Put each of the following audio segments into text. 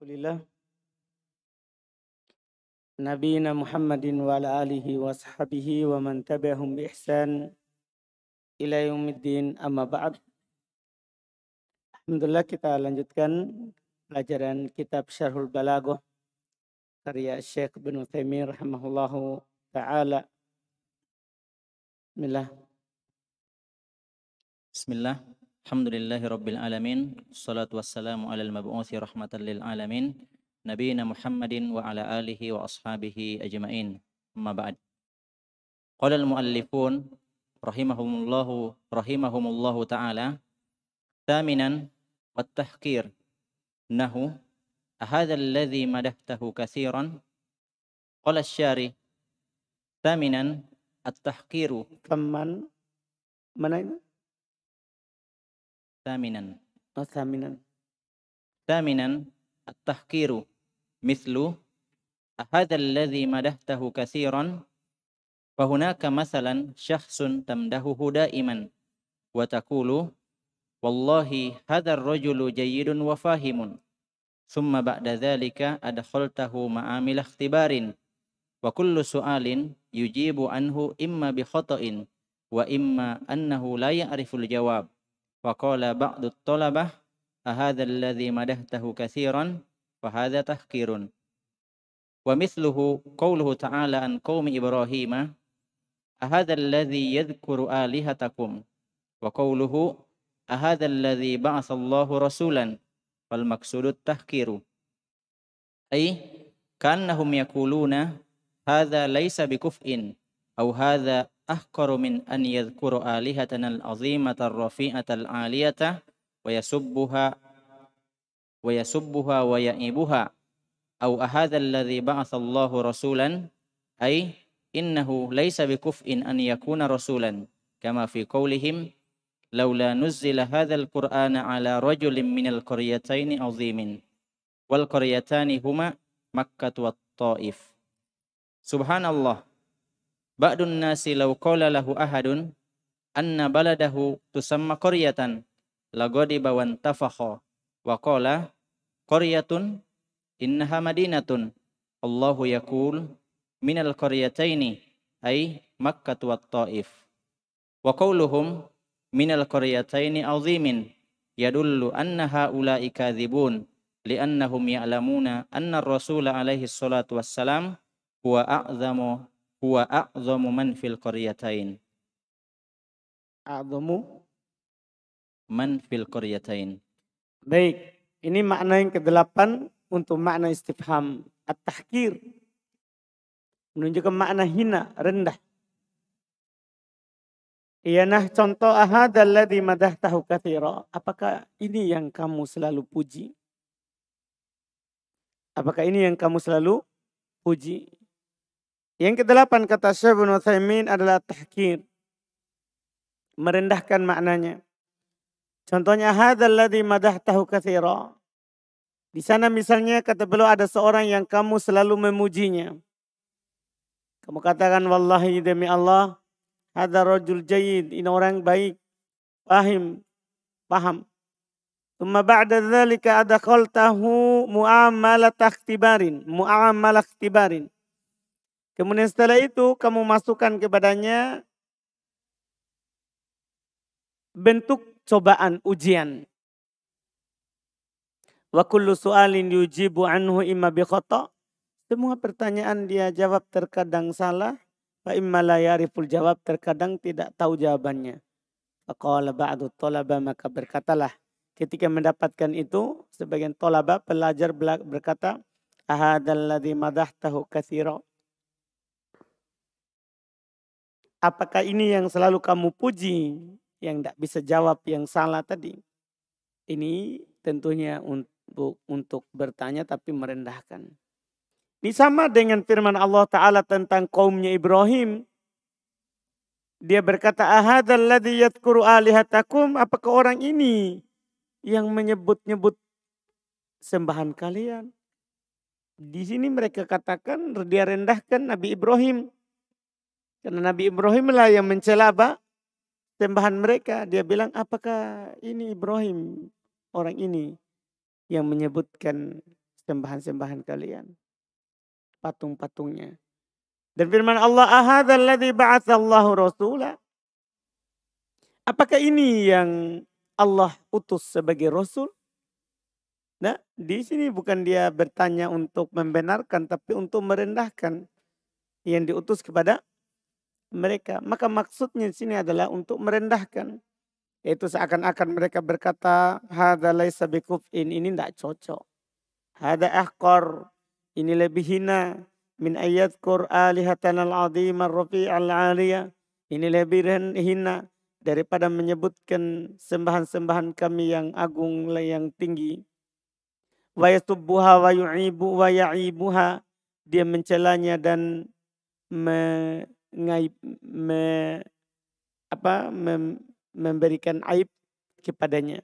Alhamdulillah. Nabiina Muhammadin wa ala alihi wa sahbihi wa man tabi'ahum bi ihsan ila yaumiddin amma ba'd. Alhamdulillah kita lanjutkan pelajaran kitab Syarhul Balaghah karya Syekh bin Utsaimin rahimahullahu taala. Bismillah. Bismillah. الحمد لله رب العالمين الصلاة والسلام على المبعوث رحمة للعالمين نبينا محمد وعلى آله وأصحابه أجمعين ما بعد قال المؤلفون رحمهم الله رحمهم الله تعالى ثامنا والتحقير نه أهذا الذي مدحته كثيرا قال الشاري ثامنا التحقير كمن من, من Thaminan Oh, thaminan. ثامنا التحقير مثل أهذا الذي مدحته كثيرا فهناك مثلا شخص تمدحه دائما وتقول والله هذا الرجل جيد وفاهم ثم بعد ذلك أدخلته معامل اختبار وكل سؤال يجيب عنه إما بخطأ وإما أنه لا يعرف الجواب وقال بعض الطلبة أهذا الذي مدحته كثيرا فهذا تحقير ومثله قوله تعالى عن قوم إبراهيم أهذا الذي يذكر آلهتكم؟ وقوله أهذا الذي بعث الله رسولا فالمقصود التحقير أي كأنهم يقولون هذا ليس بكفء أو هذا أحقر من أن يذكر آلهتنا العظيمة الرفيعة العالية ويسبها ويسبها ويعيبها. أو أهذا الذي بعث الله رسولا؟ أي إنه ليس بكفء أن يكون رسولا كما في قولهم لولا نزل هذا القرآن على رجل من القريتين عظيم والقريتان هما مكة والطائف. سبحان الله. بعض الناس لو قال له أحد أن بلده تسمى قرية لغضب وانتفخ وقال قرية إنها مدينة الله يقول من القريتين أي مكة والطائف وقولهم من القريتين عظيم يدل أن هؤلاء كاذبون لأنهم يعلمون أن الرسول عليه الصلاة والسلام هو أعظم هو أعظم من في huwa a'zamu man fil qaryatain a'zamu man fil qaryatain baik ini makna yang kedelapan untuk makna istifham at-tahkir menunjukkan makna hina rendah Iyanah contoh ahad madah tahu kathira. Apakah ini yang kamu selalu puji? Apakah ini yang kamu selalu puji? Yang kedelapan kata Syekh bin Utsaimin adalah tahkir. Merendahkan maknanya. Contohnya hadzal ladzi madahtahu katsira. Di sana misalnya kata beliau ada seorang yang kamu selalu memujinya. Kamu katakan wallahi demi Allah, hadza rajul jayyid, ini orang baik, paham, paham. Thumma ba'da dzalika adkhaltahu mu'amalat ikhtibarin, mu'amalat ikhtibarin. Kemudian setelah itu kamu masukkan kepadanya bentuk cobaan, ujian. Wa kullu su'alin yujibu anhu imma bi khata. Semua pertanyaan dia jawab terkadang salah, wa imma la yariful jawab terkadang tidak tahu jawabannya. Faqala ba'du talaba maka berkatalah ketika mendapatkan itu sebagian talaba pelajar berkata ahadal ladzi madahtahu katsira Apakah ini yang selalu kamu puji yang tidak bisa jawab yang salah tadi? Ini tentunya untuk untuk bertanya tapi merendahkan. Ini sama dengan firman Allah Ta'ala tentang kaumnya Ibrahim. Dia berkata, alihatakum. Apakah orang ini yang menyebut-nyebut sembahan kalian? Di sini mereka katakan dia rendahkan Nabi Ibrahim. Karena Nabi Ibrahim lah yang mencela apa? Sembahan mereka. Dia bilang apakah ini Ibrahim orang ini yang menyebutkan sembahan-sembahan kalian. Patung-patungnya. Dan firman Allah, ahadzal ladzi ba'atsallahu. Apakah ini yang Allah utus sebagai rasul? Nah, di sini bukan dia bertanya untuk membenarkan, tapi untuk merendahkan yang diutus kepada mereka. Maka maksudnya di sini adalah untuk merendahkan. Yaitu seakan-akan mereka berkata, Hada laisa bikuf'in, ini tidak cocok. Hada ahqar, ini lebih hina. Min ayat alihatan al-azim al-aliyah. Ini lebih hina daripada menyebutkan sembahan-sembahan kami yang agung, yang tinggi wa yasubbuha wa yu'ibu wa ya'ibuha dia mencelanya dan me, ngaib, me, apa, mem, memberikan aib kepadanya.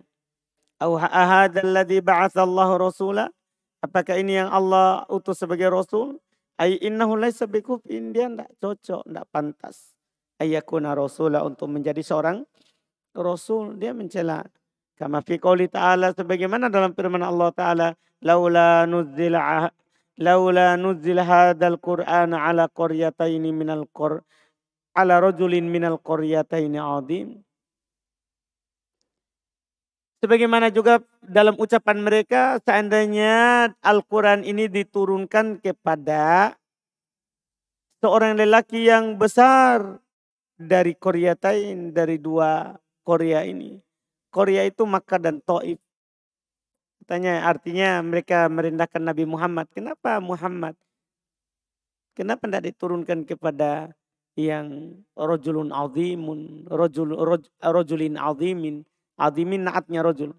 Au ahadzalladzi ba'atsallahu rasula? Apakah ini yang Allah utus sebagai rasul? Ai innahu laisa bikufin dia tidak cocok, tidak pantas. Ayakuna rasula untuk menjadi seorang rasul dia mencela Kama fi qouli ta'ala sebagaimana dalam firman Allah Ta'ala. Laula nuzzila laula nuzzila hadzal Qur'an ala qaryataini minal qur ala rajulin minal qaryataini adim. Sebagaimana juga dalam ucapan mereka seandainya Al-Quran ini diturunkan kepada seorang lelaki yang besar dari Koryatain, dari dua Korea ini. Korea itu Makkah dan Taif. Tanya artinya mereka merendahkan Nabi Muhammad. Kenapa Muhammad? Kenapa tidak diturunkan kepada yang rojulun azimun, rojul, roj, rojulin azimin. Azimin naatnya rojul.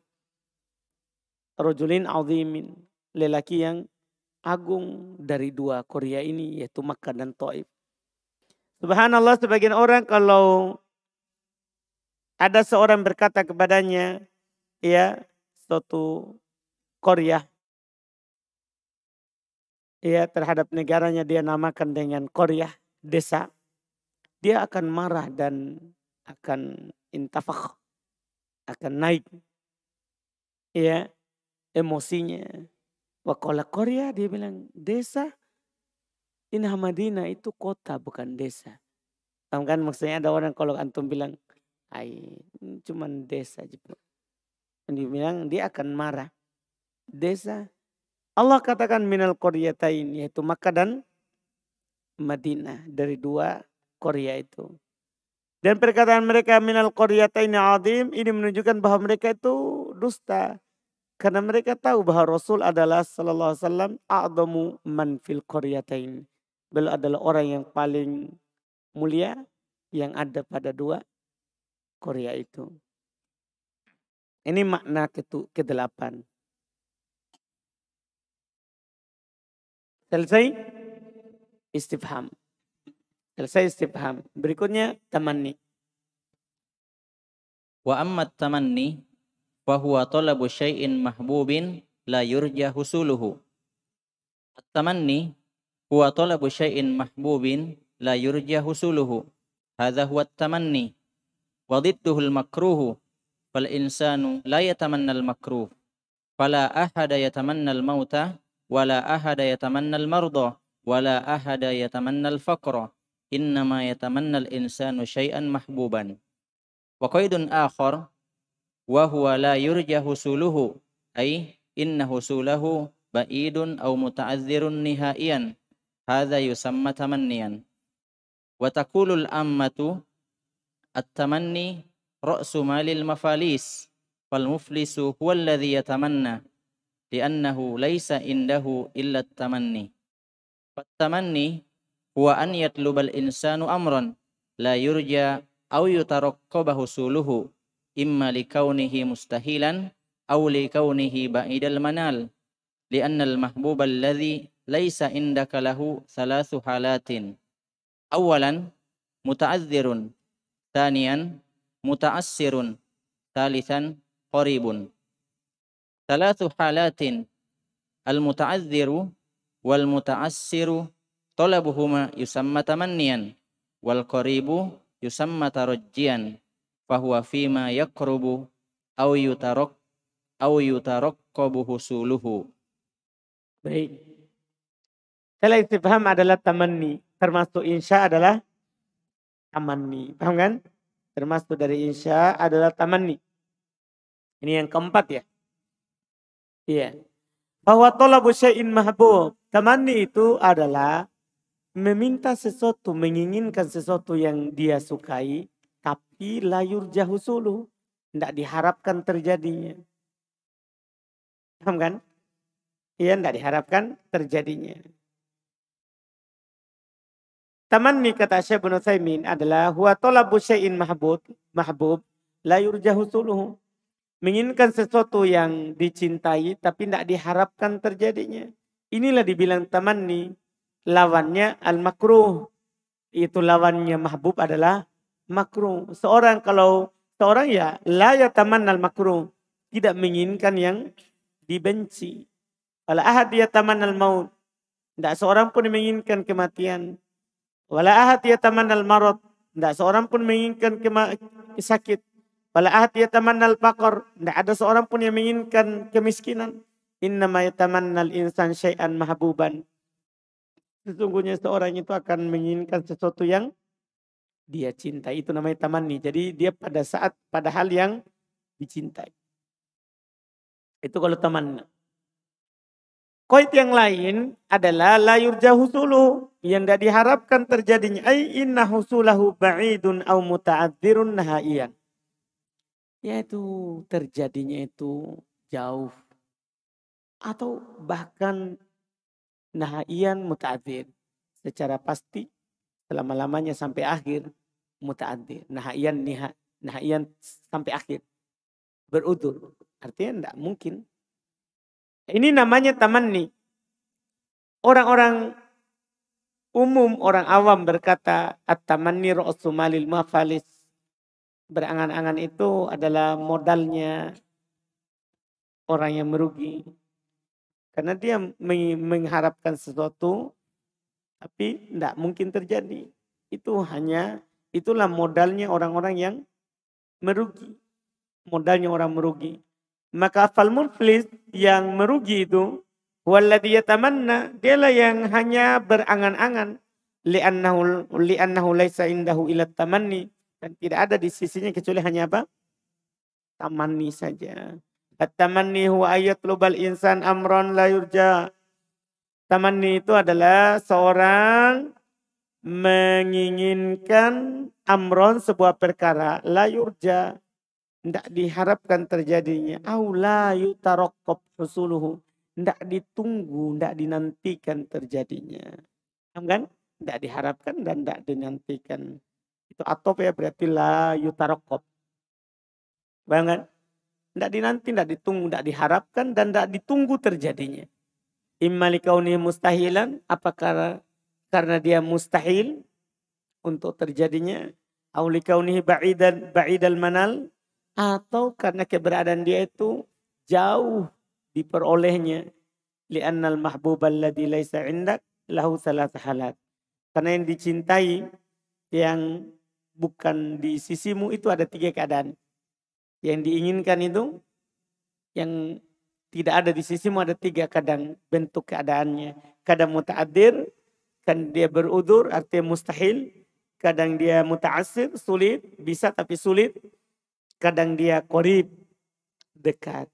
Rojulin azimin. Lelaki yang agung dari dua Korea ini yaitu Makkah dan Taif. Subhanallah sebagian orang kalau ada seorang berkata kepadanya, ya, suatu Korea, ya terhadap negaranya dia namakan dengan Korea, desa. Dia akan marah dan akan intafak, akan naik. Ya, emosinya. Wakola Korea dia bilang, desa, ini Madinah itu kota bukan desa. Tahu kan maksudnya ada orang kalau antum bilang Ai, cuman desa. Dia bilang dia akan marah. Desa. Allah katakan minal Qaryatain yaitu Makkah dan Madinah dari dua Korea itu. Dan perkataan mereka minal Qaryatain adim ini menunjukkan bahwa mereka itu dusta. Karena mereka tahu bahwa Rasul adalah sallallahu alaihi wasallam a'zamu man fil qaryatain. Beliau adalah orang yang paling mulia yang ada pada dua Korea itu. Ini makna ketu, kedelapan. Selesai istifham. Selesai istifham. Berikutnya tamanni. Wa amma tamanni wa huwa talabu syai'in mahbubin la yurja husuluhu. At-tamanni huwa talabu syai'in mahbubin la yurja husuluhu. Hadha huwa at-tamanni. Wa al-makruhu. Fal insanu la yatamanna al-makruh. Fala ahada yatamanna al-mauta ولا أحد يتمنى المرضى ولا أحد يتمنى الفقر. إنما يتمنى الإنسان شيئا محبوبا. وقيد آخر وهو لا يرجى حصوله أي إن حصوله بعيد أو متعذر نهائيا. هذا يسمى تمنيا. وتقول الأمة at-tamanni ra'su malil mafalis fal muflisu huwa alladhi لأنه ليس عنده إلا التمني. فالتمني هو أن يطلب الإنسان أمرا لا يرجى أو يترقب حصوله إما لكونه مستحيلا أو لكونه بعيد المنال. لأن المحبوب الذي ليس عندك له ثلاث حالات. أولا متعذر. ثانيا متعسر. ثالثا قريب. Thalathu halatin al-muta'adziru wal muta'assiru talabuhuma yusamma tamanniyan wal qaribu yusamma tarajjian fahuwa fima yakrubu au yutarok au yutarakkabu husuluhu. Baik. Salah paham adalah tamanni, termasuk insya adalah tamanni. Paham kan? Termasuk dari insya adalah tamanni. Ini yang keempat ya. Iya. Bahwa talabu syai'in mahbub. Tamanni itu adalah meminta sesuatu, menginginkan sesuatu yang dia sukai, tapi layur jahusulu. Tidak diharapkan terjadinya. Paham kan? Iya, tidak diharapkan terjadinya. Tamanni kata Syekh bin Utsaimin adalah huwa talabu syai'in mahbub mahbub la yurjahu suluhu. Menginginkan sesuatu yang dicintai tapi tidak diharapkan terjadinya. Inilah dibilang tamanni. Lawannya al-makruh. Itu lawannya mahbub adalah makruh. Seorang kalau seorang ya la yatamanna al-makruh. Tidak menginginkan yang dibenci. Wala ahad yatamanna al-maut. Tidak seorang pun menginginkan kematian. Wala ahad yatamannal marad. Tidak seorang pun menginginkan sakit. Wala ahad yatamannal faqr. Tidak ada seorang pun yang menginginkan kemiskinan. Innama yatamannal insan syai'an mahbuban. Sesungguhnya seorang itu akan menginginkan sesuatu yang dia cintai. Itu namanya tamanni. Jadi dia pada saat, pada hal yang dicintai. Itu kalau tamanna. Koit yang lain adalah layur jauh sulu yang tidak diharapkan terjadinya. Ay inna husulahu ba'idun au muta'adzirun nahaiyan. Yaitu terjadinya itu jauh. Atau bahkan nahaiyan muta'adzir. Secara pasti selama-lamanya sampai akhir muta'adzir. Nahaiyan, nahaiyan sampai akhir. Berudur. Artinya tidak mungkin ini namanya tamanni. Orang-orang umum, orang awam berkata at-tamanni ra'sumalil mafalis. Berangan-angan itu adalah modalnya orang yang merugi. Karena dia mengharapkan sesuatu tapi tidak mungkin terjadi. Itu hanya itulah modalnya orang-orang yang merugi. Modalnya orang merugi. Maka fal muflis yang merugi itu walladhi yatamanna dialah yang hanya berangan-angan li'annahu li'annahu laisa indahu ila tamanni dan tidak ada di sisinya kecuali hanya apa? Tamanni saja. At-tamanni huwa ayatlubal insan amron la yurja. Tamanni itu adalah seorang menginginkan amron sebuah perkara la yurja tidak diharapkan terjadinya. Aula yutarokob husuluhu. Tidak ditunggu, tidak dinantikan terjadinya. Kan? Tidak diharapkan dan tidak dinantikan. Itu atop ya berarti la yutarokob. Banget. Tidak dinanti, tidak ditunggu, tidak diharapkan dan tidak ditunggu terjadinya. Immalikauni mustahilan. Apakah karena dia mustahil untuk terjadinya? Aulikaunihi ba'idan ba'idal manal atau karena keberadaan dia itu jauh diperolehnya li'annal mahbub alladhi laisa indak lahu salat halat karena yang dicintai yang bukan di sisimu itu ada tiga keadaan yang diinginkan itu yang tidak ada di sisimu ada tiga kadang bentuk keadaannya kadang muta'adir kan dia berudur artinya mustahil kadang dia muta'asir sulit bisa tapi sulit kadang dia korib dekat.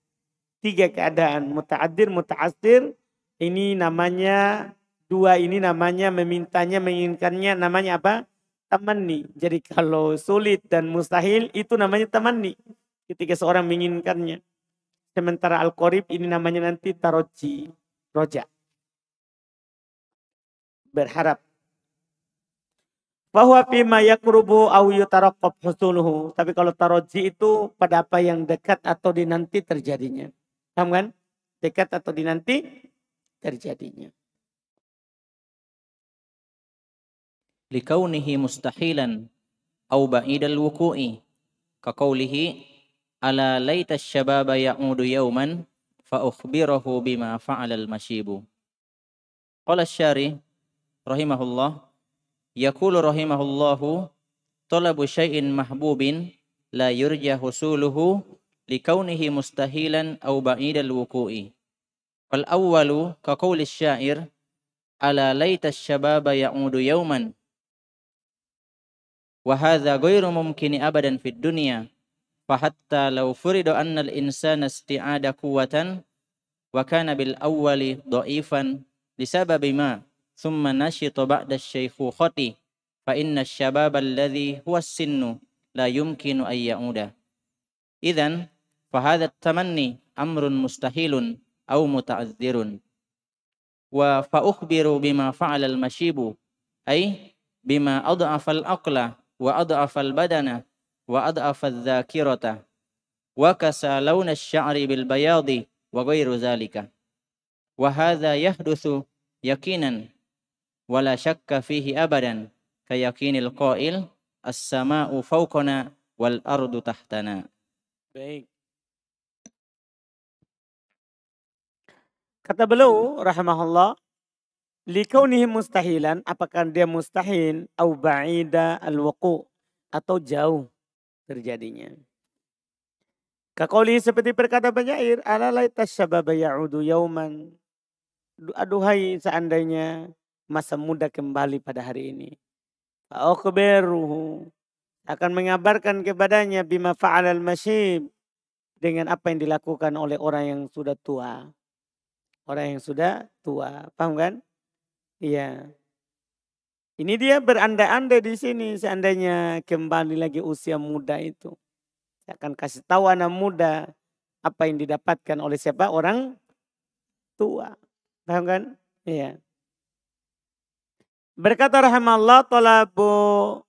Tiga keadaan muta'adir, muta'asir. Ini namanya dua ini namanya memintanya, menginginkannya namanya apa? Tamanni. Jadi kalau sulit dan mustahil itu namanya tamanni. Ketika seorang menginginkannya. Sementara al-qorib ini namanya nanti taroji, roja. Berharap bahwa fima yakrubu au yutaraqqab husuluhu. Tapi kalau taroji itu pada apa yang dekat atau dinanti terjadinya. Paham kan? Dekat atau dinanti terjadinya. Likaunihi mustahilan au ba'idal wuku'i. Kaqaulihi ala laita syababa ya'udu yauman fa ukhbirahu bima fa'ala al-mashibu. Qala syari rahimahullah Yaqulu rahimahullahu talabu syai'in mahbubin la yurja husuluhu likaunihi mustahilan au ba'idal wuku'i. Fal awwalu ka qawli syair ala laita syababa ya'udu وهذا غير ممكن أبدا في الدنيا فحتى لو فرض أن الإنسان استعاد قوة وكان بالأول ضعيفا لسبب ما ثم نشط بعد الشيخوخة فإن الشباب الذي هو السن لا يمكن أن يعود. إذا فهذا التمني أمر مستحيل أو متعذر. وفأخبر بما فعل المشيب أي بما أضعف الأقل وأضعف البدن وأضعف الذاكرة وكسى لون الشعر بالبياض وغير ذلك وهذا يحدث يقينا ولا شك فيه أبدا كيقين القائل السماء فوقنا والأرض تحتنا Baik. Kata beliau rahimahullah, likaunihi mustahilan, apakah dia mustahil au ba'ida al atau jauh terjadinya. Kakoli seperti berkata penyair, alalai tasyababa ya'udu yauman. Aduhai seandainya masa muda kembali pada hari ini. Fa'ukhbiruhu akan mengabarkan kepadanya bima fa'alal masyib dengan apa yang dilakukan oleh orang yang sudah tua. Orang yang sudah tua, paham kan? Iya. Ini dia berandai-andai di sini seandainya kembali lagi usia muda itu. Saya akan kasih tahu anak muda apa yang didapatkan oleh siapa? Orang tua. Paham kan? Iya. Berkata rahimallah talabu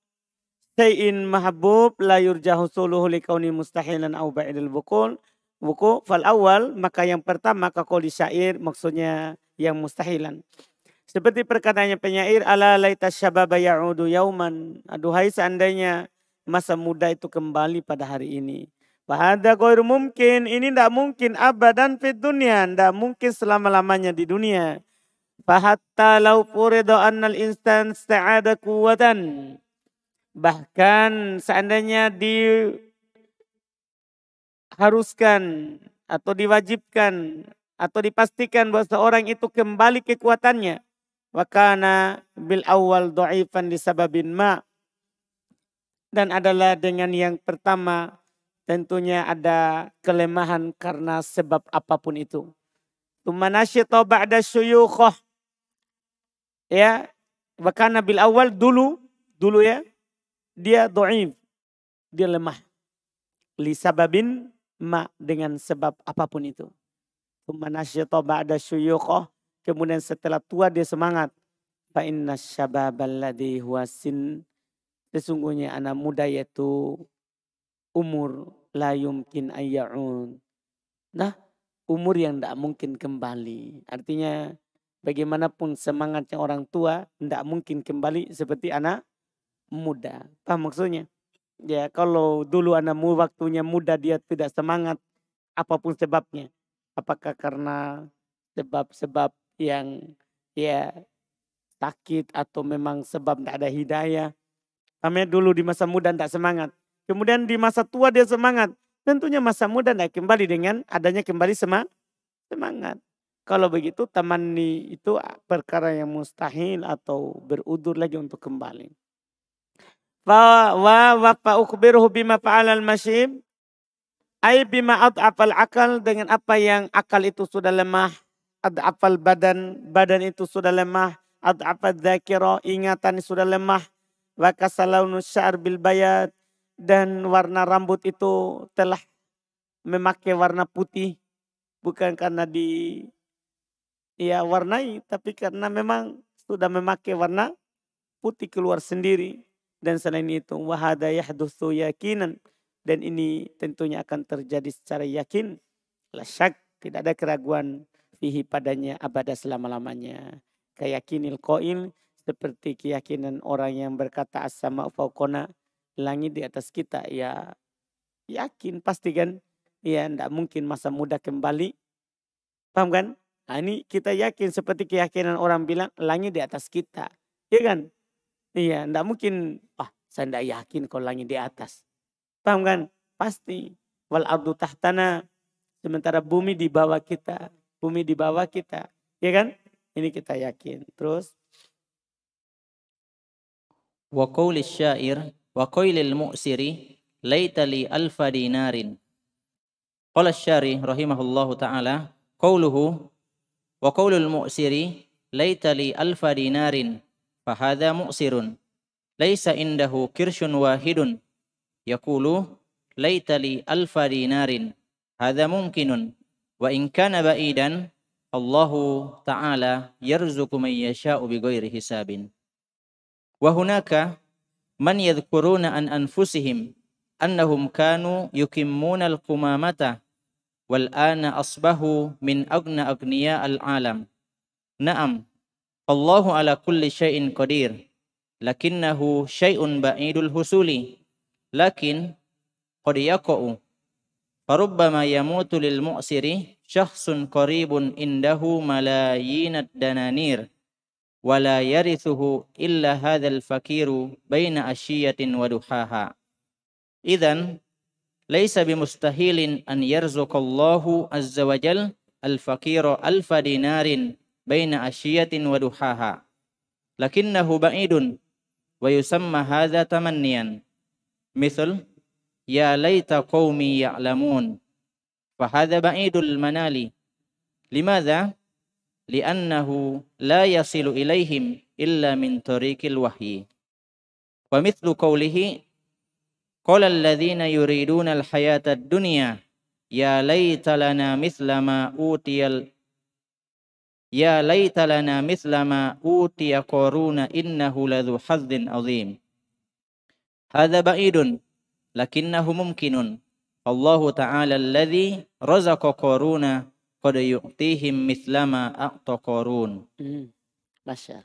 sayin mahbub la yurjahu suluhu likauni mustahilan au ba'idil bukul buku fal awal maka yang pertama kakoli syair maksudnya yang mustahilan. Seperti perkataannya penyair ala laita syababa ya'udu yauman. Aduhai seandainya masa muda itu kembali pada hari ini. Bahada goir mungkin. Ini tidak mungkin abadan fit dunia. Tidak mungkin selama-lamanya di dunia. Fahatta lau furido annal instan sta'ada kuwatan. Bahkan seandainya di haruskan atau diwajibkan atau dipastikan bahwa seorang itu kembali kekuatannya. Wakana bil awal do'ifan disababin ma. Dan adalah dengan yang pertama tentunya ada kelemahan karena sebab apa pun itu. Tumanasyito ba'da syuyukhoh. Ya, wakana bil awal dulu, dulu ya, dia do'if, dia lemah. Li sababin ma dengan sebab apa pun itu. ba'da syuyukoh. Kemudian setelah tua dia semangat. Fa inna syababal huwasin. Sesungguhnya anak muda yaitu umur la yumkin ayya'un. Nah, umur yang tidak mungkin kembali. Artinya bagaimanapun semangatnya orang tua tidak mungkin kembali seperti anak muda. Apa maksudnya? Ya kalau dulu anakmu waktunya muda dia tidak semangat apa pun sebabnya. Apakah karena sebab-sebab yang ya sakit atau memang sebab tidak ada hidayah. Kami dulu di masa muda tidak semangat. Kemudian di masa tua dia semangat. Tentunya masa muda tidak kembali dengan adanya kembali semangat. Kalau begitu tamani itu perkara yang mustahil atau berudur lagi untuk kembali wa wa fa ukhbiruhu bima fa'alal masyib ay bima ad'afal akal dengan apa yang akal itu sudah lemah ad'afal badan badan itu sudah lemah. Ad'afal dzakira ingatan sudah lemah. Wa kasalaunu syar bil bayat dan warna rambut itu telah memakai warna putih. Bukan karena di ya warnai tapi karena memang sudah memakai warna putih keluar sendiri. Dan selain itu wahada yahdutsu yakinan. Dan ini tentunya akan terjadi secara yakin. La syak tidak ada keraguan fihi padanya abada selama-lamanya keyakinil qail seperti keyakinan orang yang berkata as-sama fauqona langit di atas kita ya yakin pasti kan ya tidak mungkin masa muda kembali paham kan nah, ini kita yakin seperti keyakinan orang bilang langit di atas kita ya kan Iya, enggak mungkin, ah saya enggak yakin kalau langit di atas. Paham kan? Pasti. Wal ardu tahtana. Sementara bumi di bawah kita. Bumi di bawah kita. Ya kan? Ini kita yakin. Terus. Wa qawli syair wa qailil mu'siri laitali alfa dinarin. Qala syari rahimahullahu ta'ala qawluhu wa qawlul mu'siri laitali alfa dinarin fahadha mu'sirun laisa indahu kirshun wahidun yaqulu laitali alfa dinarin hadha mumkinun wa in kana ba'idan Allahu ta'ala yarzuqu man yasha'u bighairi hisabin. Wa hunaka man yadhkuruna an anfusihim annahum kanu yukimmuna al-qumamata wal ana asbahu min agna agniya al-alam. Na'am Allahu ala kulli syai'in qadir lakinnahu syai'un ba'idul husuli. Lakin qad yaqa'u farubbama yamutu lil syakhsun qaribun indahu malayinad dananir wala yarithuhu illa hadzal fakiru baina asyiyatin wa duhaha idzan laisa bimustahilin an yarzuqallahu azza wa jal al fakira alfa dinarin baina asyiyatin wa duhaha lakinnahu ba'idun wa yusamma hadza tamanniyan misal ya laita qaumi ya'lamun fahadha ba'idul manali limadha li'annahu la yasilu ilaihim illa min tariqil wahyi wa mithlu qawlihi qala alladhina yuriduna al-hayata ad-dunya ya laita lana mithla ma utiyal ya laita lana mithla ma utiya qaruna innahu ladhu hazzin azim Allah ta'ala alladhi razaqa qaruna qad yu'tihim mithlama a'ta qarun Hmm. Masya.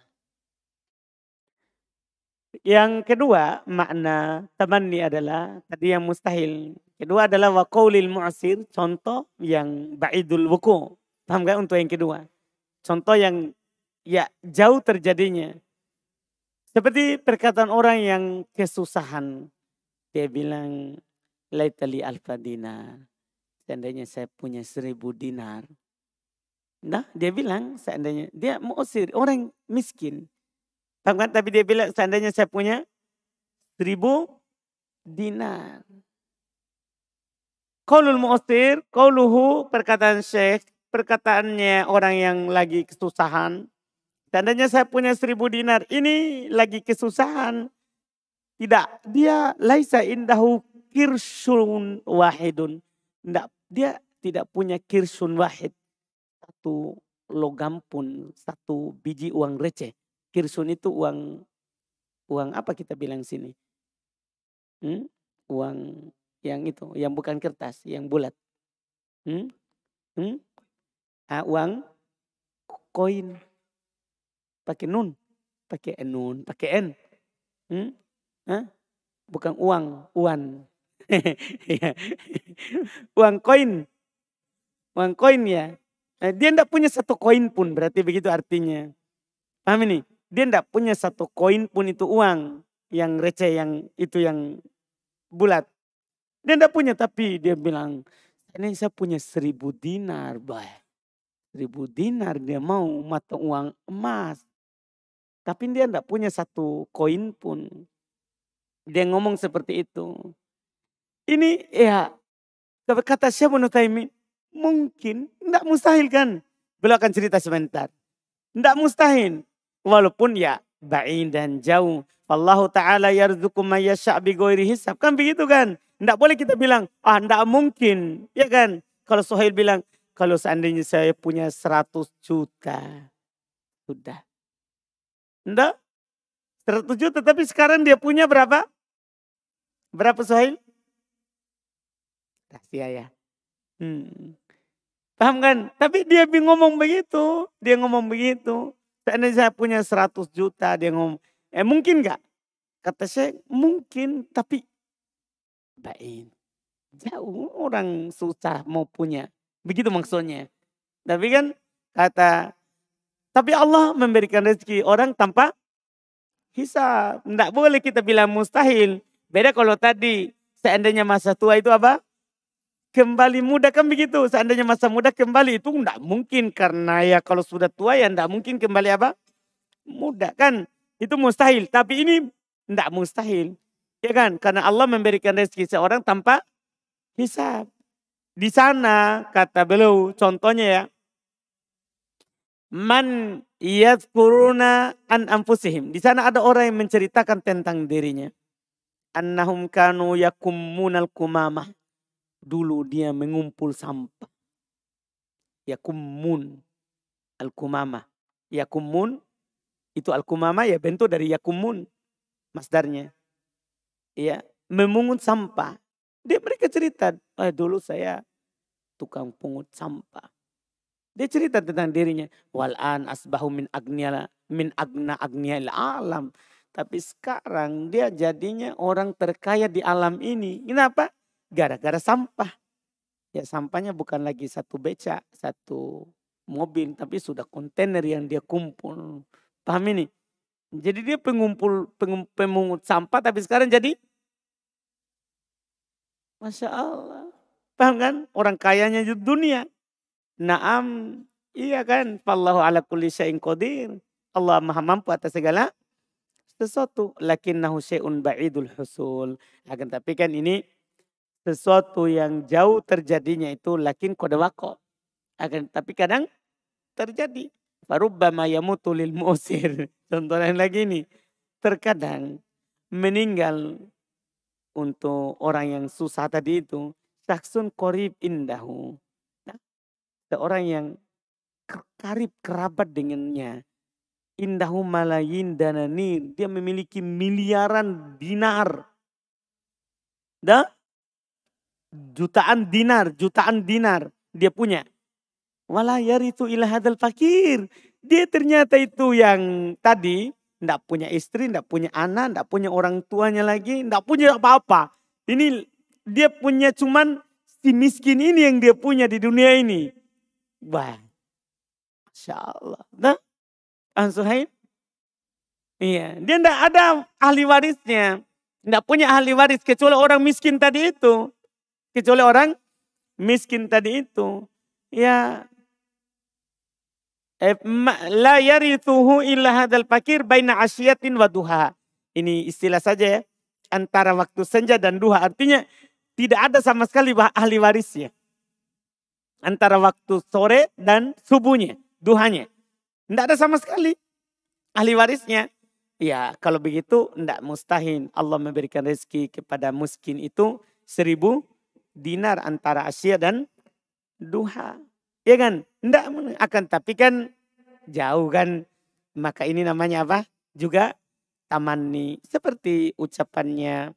Yang kedua makna tamanni adalah tadi yang mustahil. Kedua adalah wa qaulil mu'sir, contoh yang ba'idul wuku. Paham gak untuk yang kedua? Contoh yang ya jauh terjadinya. Seperti perkataan orang yang kesusahan. Dia bilang, laitali alfa dinar. Seandainya saya punya seribu dinar. Nah, dia bilang seandainya dia mu'sir, orang miskin. Paham kan? Tapi dia bilang seandainya saya punya seribu dinar. Qaulul mu'sir, qauluhu perkataan syekh, perkataannya orang yang lagi kesusahan. Seandainya saya punya seribu dinar, ini lagi kesusahan. Tidak, dia laisa indahu kirsun wahidun. Tidak, dia tidak punya kirsun wahid. Satu logam pun, satu biji uang receh. Kirsun itu uang uang apa kita bilang sini? Hmm? Uang yang itu, yang bukan kertas, yang bulat. Hmm? Hmm? Ah, uang koin. Pakai nun, pakai nun, pakai n. Hmm? Hah? Bukan uang, uan. Iya. uang koin. Uang koin ya. Nah, dia tidak punya satu koin pun, berarti begitu artinya. Paham ini? Dia tidak punya satu koin pun itu uang yang receh, yang itu yang bulat. Dia tidak punya, tapi dia bilang, ini saya punya seribu dinar, bah. Seribu dinar dia mau mata uang emas. Tapi dia tidak punya satu koin pun. Dia ngomong seperti itu. Ini ya, kata Syekh Ibnu Taimin, mungkin, tidak mustahil kan. Beliau akan cerita sebentar. Tidak mustahil. Walaupun ya ba'in dan jauh. Allah Ta'ala yarzuku mayyasha' bigoiri hisab. Kan begitu kan. Tidak boleh kita bilang, ah tidak mungkin. Ya kan. Kalau Sohail bilang, kalau seandainya saya punya 100 juta. Sudah. Tidak. 100 juta. Tapi sekarang dia punya berapa? Berapa Sohail? Rahasia ya. Hmm. Paham kan? Tapi dia ngomong begitu. Dia ngomong begitu. Seandainya saya punya 100 juta, dia ngomong, eh mungkin gak? Kata saya, mungkin, tapi baik. Jauh orang susah mau punya. Begitu maksudnya. Tapi kan kata, tapi Allah memberikan rezeki orang tanpa hisab. Tidak boleh kita bilang mustahil. Beda kalau tadi, seandainya masa tua itu apa? Kembali muda kan begitu. Seandainya masa muda kembali itu enggak mungkin karena ya kalau sudah tua ya enggak mungkin kembali apa? Muda kan. Itu mustahil. Tapi ini enggak mustahil. Ya kan? Karena Allah memberikan rezeki seorang tanpa hisab. Di sana kata beliau contohnya ya. Man yadhkuruna an anfusihim. Di sana ada orang yang menceritakan tentang dirinya. Annahum kanu yakummunal kumamah Dulu dia mengumpul sampah. Yakumun. Al-kumamah. Yakumun. Itu al-kumamah ya bentuk dari yakumun. Masdarnya. Ya, memungut sampah. Dia mereka cerita, eh, dulu saya tukang pungut sampah. Dia cerita tentang dirinya. Wal'an asbahu min agniya min agna agniya alam. Tapi sekarang dia jadinya orang terkaya di alam ini. Kenapa? Gara-gara sampah. Ya sampahnya bukan lagi satu beca, satu mobil, tapi sudah kontainer yang dia kumpul. Paham ini? Jadi dia pengumpul, pengumpul pemungut sampah tapi sekarang jadi Masya Allah. Paham kan? Orang kayanya di dunia. Naam. Iya kan? Fallahu ala kulli syai'in qadir. Allah maha mampu atas segala sesuatu. Lakinnahu syai'un ba'idul husul. Akan tapi kan ini sesuatu yang jauh terjadinya itu lakin kode wako. Akan tapi kadang terjadi. Farubbama yamutu lil musir. Contoh lain lagi ini. Terkadang meninggal untuk orang yang susah tadi itu. Saksun korib indahu. Nah, seorang yang karib kerabat dengannya. Indahu malayin dananir. Dia memiliki miliaran dinar. Dah jutaan dinar, jutaan dinar dia punya. Wala itu ilah hadal fakir. Dia ternyata itu yang tadi ndak punya istri, ndak punya anak, ndak punya orang tuanya lagi, ndak punya apa-apa. Ini dia punya cuman si miskin ini yang dia punya di dunia ini. Wah. Masya Allah. Nah, Ansuhaib. Iya, dia ndak ada ahli warisnya. Ndak punya ahli waris kecuali orang miskin tadi itu. Kecuali orang miskin tadi itu. Ya. Eh, la yarithuhu illa hadal fakir baina asyatin wa duha. Ini istilah saja ya. Antara waktu senja dan duha. Artinya tidak ada sama sekali ahli warisnya. Antara waktu sore dan subuhnya. Duhanya. Tidak ada sama sekali ahli warisnya. Ya kalau begitu tidak mustahil Allah memberikan rezeki kepada miskin itu seribu dinar antara Asia dan duha. Ya kan? Tidak akan tapi kan jauh kan. Maka ini namanya apa? Juga tamani. Seperti ucapannya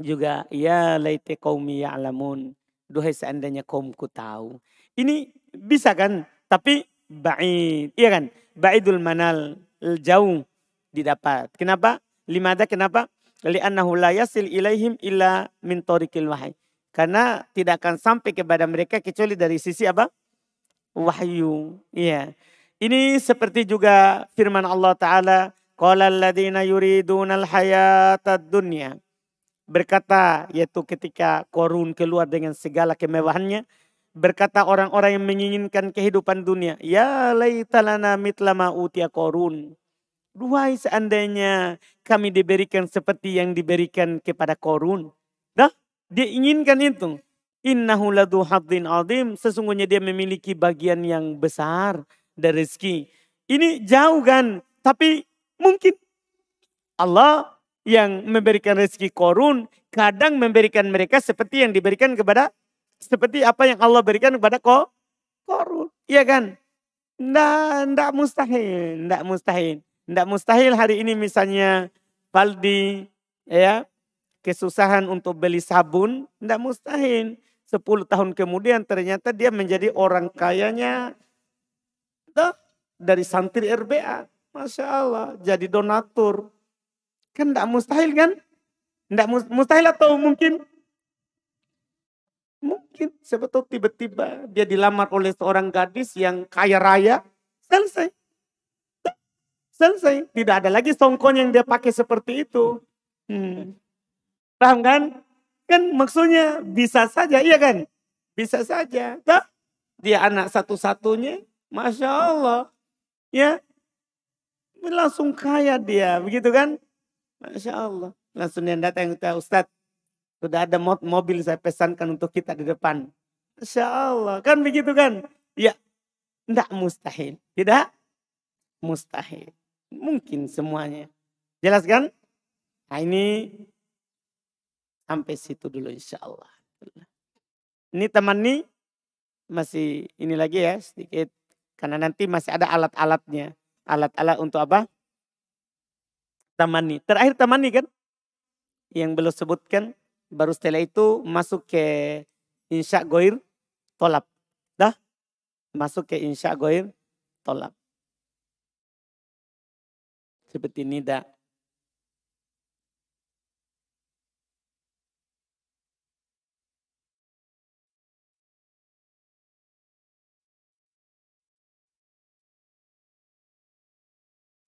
juga ya laite qaumi ya'lamun. Duhai seandainya kaumku tahu. Ini bisa kan? Tapi ba'id. Iya kan? Ba'idul manal. Jauh didapat. Kenapa? Limada kenapa? Li'annahu la yasil ilaihim illa min tariqil wahai. Karena tidak akan sampai kepada mereka kecuali dari sisi apa? Wahyu. Iya. Ini seperti juga firman Allah Ta'ala. Qala alladhina yuriduna al-hayata dunya. Berkata yaitu ketika korun keluar dengan segala kemewahannya. Berkata orang-orang yang menginginkan kehidupan dunia. Ya laytalana mitlama utia korun. Duhai seandainya kami diberikan seperti yang diberikan kepada korun. Dah dia inginkan itu. Innahu ladu haddin azim. Sesungguhnya dia memiliki bagian yang besar dari rezeki. Ini jauh kan. Tapi mungkin Allah yang memberikan rezeki korun. Kadang memberikan mereka seperti yang diberikan kepada. Seperti apa yang Allah berikan kepada ko, korun. Iya kan? Nggak, nggak mustahil. Nggak mustahil. Nggak mustahil hari ini misalnya Valdi ya kesusahan untuk beli sabun, tidak mustahil. Sepuluh tahun kemudian ternyata dia menjadi orang kayanya tuh, dari santri RBA. Masya Allah, jadi donatur. Kan tidak mustahil kan? Tidak mustahil atau mungkin? Mungkin sebetulnya tiba-tiba dia dilamar oleh seorang gadis yang kaya raya. Selesai. Selesai. Tidak ada lagi songkon yang dia pakai seperti itu. Hmm. Paham kan? Kan maksudnya bisa saja, iya kan? Bisa saja. Tak? Dia anak satu-satunya, Masya Allah. Ya, langsung kaya dia, begitu kan? Masya Allah. Langsung yang datang Ustadz, sudah ada mobil saya pesankan untuk kita di depan. Masya Allah. Kan begitu kan? Ya, tidak mustahil. Tidak mustahil. Mungkin semuanya. Jelas kan? Nah ini sampai situ dulu insya Allah. Ini teman nih masih ini lagi ya sedikit. Karena nanti masih ada alat-alatnya. Alat-alat untuk apa? Tamani. Terakhir tamani kan? Yang belum sebutkan. Baru setelah itu masuk ke insya goir tolap. Dah? Masuk ke insya goir tolap. Seperti ini dah.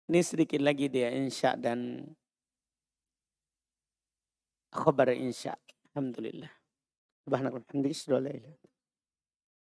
Ini sedikit lagi dia insya dan khabar insya. Alhamdulillah. Subhanallah. Alhamdulillah.